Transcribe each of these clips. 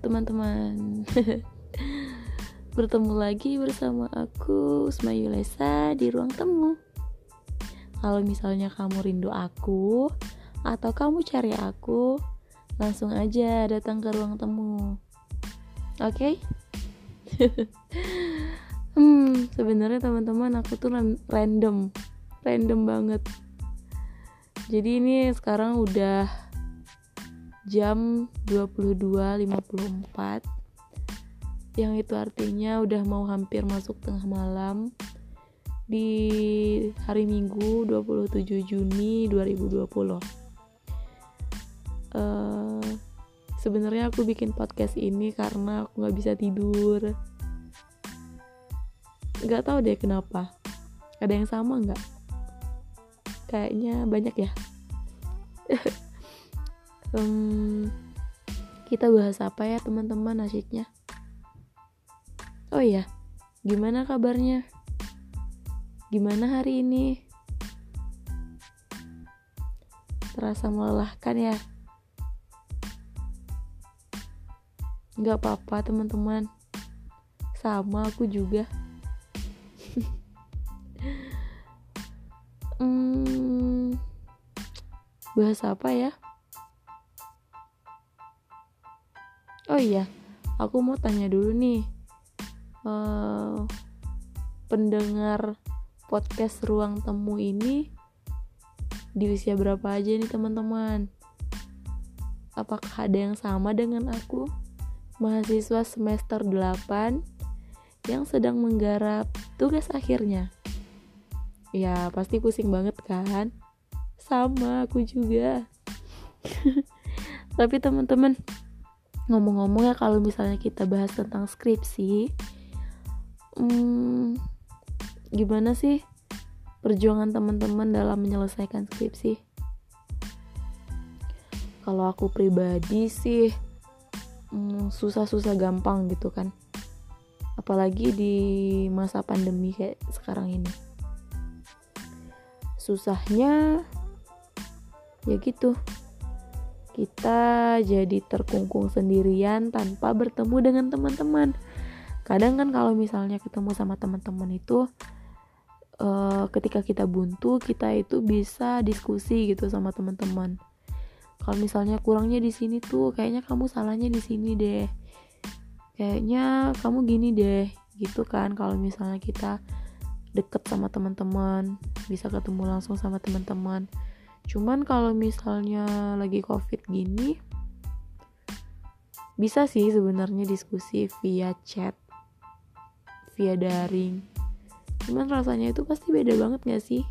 Teman-teman Bertemu lagi bersama aku Usma Yulesa di ruang temu Kalau misalnya kamu rindu aku Atau kamu cari aku Langsung aja datang ke ruang temu Oke? Okay? hmm, sebenarnya teman-teman aku tuh random Random banget Jadi ini sekarang udah jam 22.54 yang itu artinya udah mau hampir masuk tengah malam. Di hari Minggu 27 Juni 2020 uh, sebenarnya aku bikin podcast ini karena aku nggak bisa tidur. Nggak tahu deh kenapa. Ada yang sama nggak? Kayaknya banyak ya um, kita bahas apa ya teman-teman asyiknya oh iya gimana kabarnya? Gimana hari ini? Terasa melelahkan ya? Nggak apa-apa teman-teman. Sama aku juga. Hmm, bahas apa ya iya aku mau tanya dulu nih. Uh, pendengar podcast ruang temu ini di usia berapa aja nih teman-teman? Apakah ada yang sama dengan aku? Mahasiswa semester 8 yang sedang menggarap tugas akhirnya. Ya pasti pusing banget kan? Sama aku juga. Tapi teman-teman ngomong-ngomong ya kalau misalnya kita bahas tentang skripsi hmm, gimana sih perjuangan teman-teman dalam menyelesaikan skripsi? Kalau aku pribadi sih hmm, susah-susah gampang gitu kan. Apalagi di masa pandemi kayak sekarang ini. Susahnya ya gitu kita jadi terkungkung sendirian tanpa bertemu dengan teman-teman. Kadang kan kalau misalnya ketemu sama teman-teman itu uh, ketika kita buntu, kita itu bisa diskusi gitu sama teman-teman. Kalau misalnya kurangnya di sini tuh, kayaknya kamu salahnya di sini deh. Kayaknya kamu gini deh, gitu kan. Kalau misalnya kita deket sama teman-teman, bisa ketemu langsung sama teman-teman cuman kalau misalnya lagi covid gini bisa sih sebenarnya diskusi via chat via daring. Cuman rasanya itu pasti beda banget gak sih?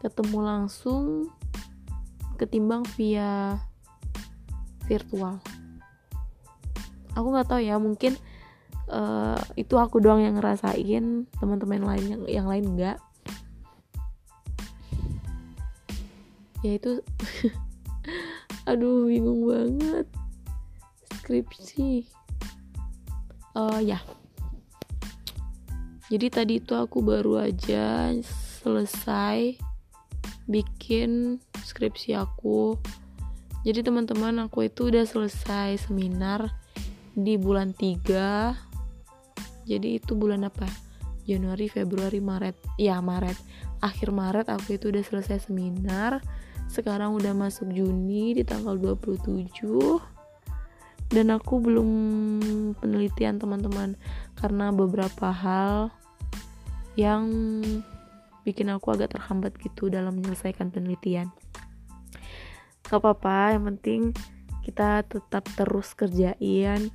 Ketemu langsung ketimbang via virtual. Aku nggak tahu ya mungkin uh, itu aku doang yang ngerasain teman-teman lain yang yang lain enggak ya itu aduh bingung banget skripsi. Uh, ya. Jadi tadi itu aku baru aja selesai bikin skripsi aku. Jadi teman-teman aku itu udah selesai seminar di bulan 3 jadi itu bulan apa? Januari Februari Maret. Ya Maret. Akhir Maret aku itu udah selesai seminar sekarang udah masuk Juni di tanggal 27 dan aku belum penelitian teman-teman karena beberapa hal yang bikin aku agak terhambat gitu dalam menyelesaikan penelitian. Gak apa-apa yang penting kita tetap terus kerjain.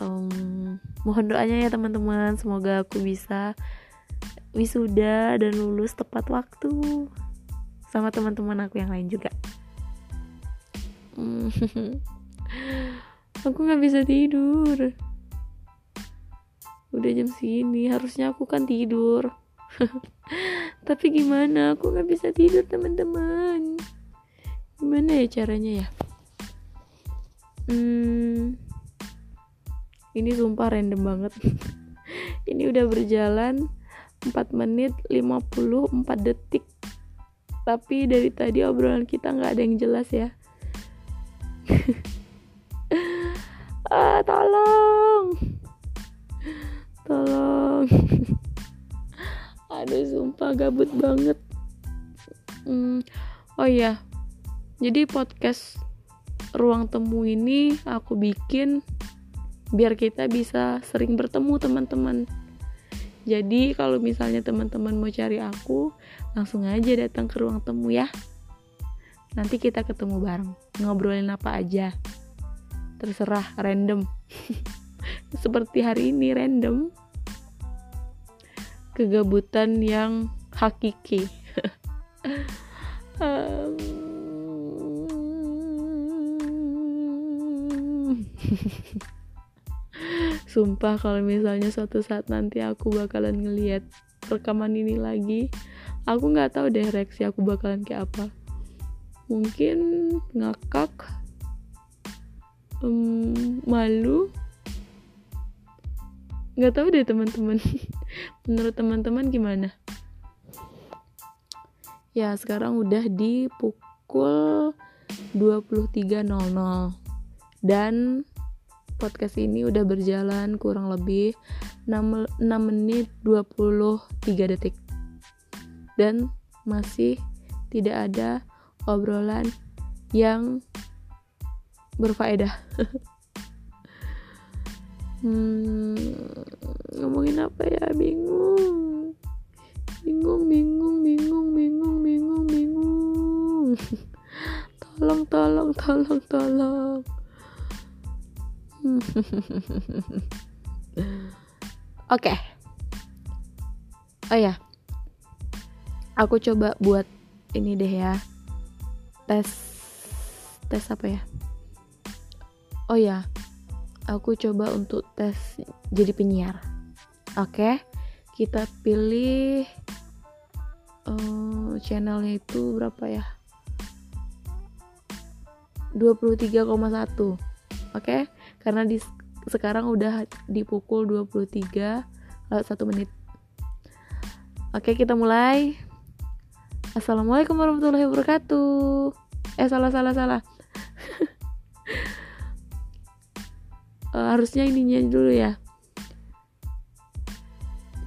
Um, mohon doanya ya teman-teman. Semoga aku bisa wisuda dan lulus tepat waktu sama teman-teman aku yang lain juga. Hmm. aku nggak bisa tidur. Udah jam segini harusnya aku kan tidur. Tapi gimana? Aku nggak bisa tidur teman-teman. Gimana ya caranya ya? Hmm, ini sumpah random banget. Ini udah berjalan 4 menit 54 detik tapi dari tadi obrolan kita nggak ada yang jelas ya. Ah tolong. Tolong. Aduh sumpah gabut banget. Hmm, oh iya. Jadi podcast ruang temu ini aku bikin biar kita bisa sering bertemu teman-teman jadi kalau misalnya teman-teman mau cari aku langsung aja datang ke ruang temu ya. Nanti kita ketemu bareng ngobrolin apa aja. Terserah random. Seperti hari ini random. Kegabutan yang hakiki. Um, sumpah kalau misalnya suatu saat nanti aku bakalan ngeliat rekaman ini lagi aku nggak tahu deh reaksi aku bakalan kayak apa. Mungkin ngakak um, malu. Nggak tahu deh teman-teman. Menurut teman-teman gimana? Ya sekarang udah di pukul 23.00 dan podcast ini udah berjalan kurang lebih 6, 6 menit 23 detik. Dan masih tidak ada obrolan yang berfaedah. Hmm, ngomongin apa ya? Bingung. Bingung bingung bingung bingung bingung bingung. Tolong tolong tolong tolong oke. Okay. oh ya aku coba buat ini deh ya. Tes tes apa ya? Oh ya aku coba untuk tes jadi penyiar. Oke. Kita pilih uh, channelnya itu berapa ya? 23,1 oke karena di sekarang udah di pukul 23 lewat 1 menit. Oke kita mulai. Assalamualaikum warahmatullahi wabarakatuh. Eh salah salah salah. Uh, harusnya ininya dulu ya.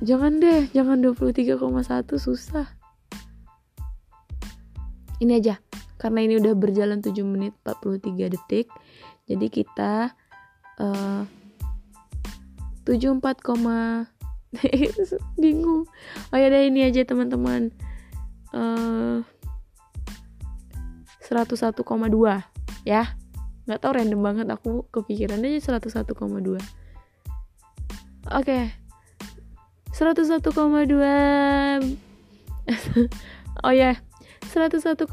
Jangan deh jangan 23,1 susah. Ini aja karena ini udah berjalan 7 menit 43 detik. Jadi kita uh, 74, bingung. Oh ya deh ini aja teman-teman. Uh, 101,2 ya. Nggak tahu random banget. Aku kepikiran aja 101,2 oke. okay. 101,2 oh ya. yeah. 101,2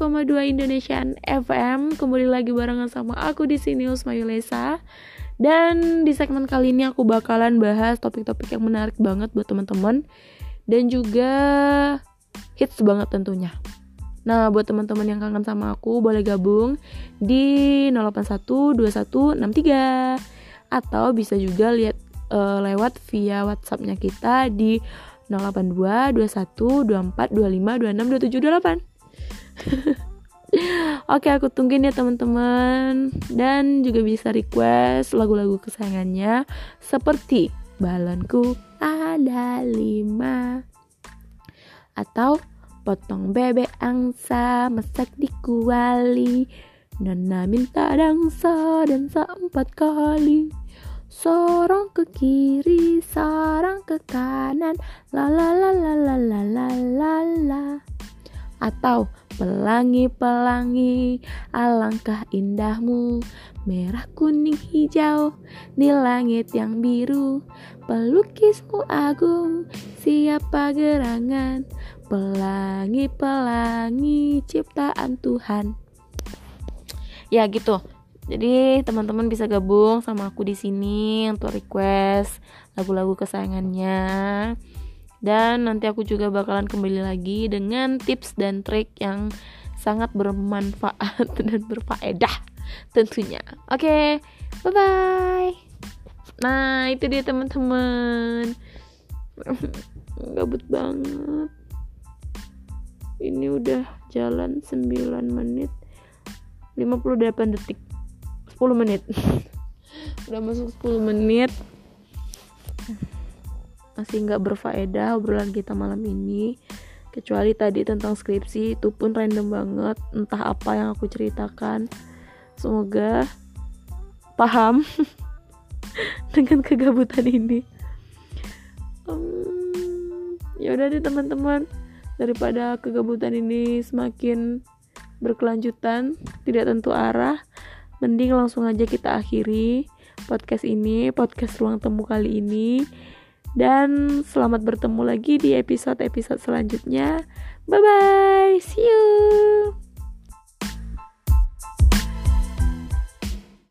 Indonesian FM kembali lagi barengan sama aku di sini Usma Yulesa dan di segmen kali ini aku bakalan bahas topik-topik yang menarik banget buat teman-teman. Dan juga hits banget tentunya. Nah, buat teman-teman yang kangen sama aku boleh gabung di 0812163 atau bisa juga lihat uh, lewat via WhatsAppnya kita di 082212425262728. Oke aku tungguin ya teman-teman. Dan juga bisa request lagu-lagu kesayangannya Seperti Balonku ada lima. Atau Potong bebek angsa Masak di kuali Nana minta dangsa dan empat kali. Sorong ke kiri Sorong ke kanan La la la la la la la la. Atau pelangi-pelangi Alangkah indahmu Merah kuning hijau Di langit yang biru Pelukismu agung Siapa gerangan pelangi-pelangi ciptaan Tuhan. Ya gitu. Jadi teman-teman bisa gabung sama aku di sini untuk request lagu-lagu kesayangannya. Dan nanti aku juga bakalan kembali lagi dengan tips dan trik yang sangat bermanfaat dan berfaedah tentunya. Oke, okay, bye bye. Nah, itu dia teman-teman. Gabut banget ini udah jalan 9 menit 58 detik 10 menit udah masuk 10 menit masih nggak berfaedah obrolan kita malam ini. Kecuali tadi tentang skripsi itu pun random banget entah apa yang aku ceritakan. Semoga paham dengan kegabutan ini. Um, ya udah deh teman-teman. Daripada kegabutan ini semakin berkelanjutan tidak tentu arah mending langsung aja kita akhiri podcast ini podcast ruang temu kali ini dan selamat bertemu lagi di episode-episode selanjutnya. Bye bye see you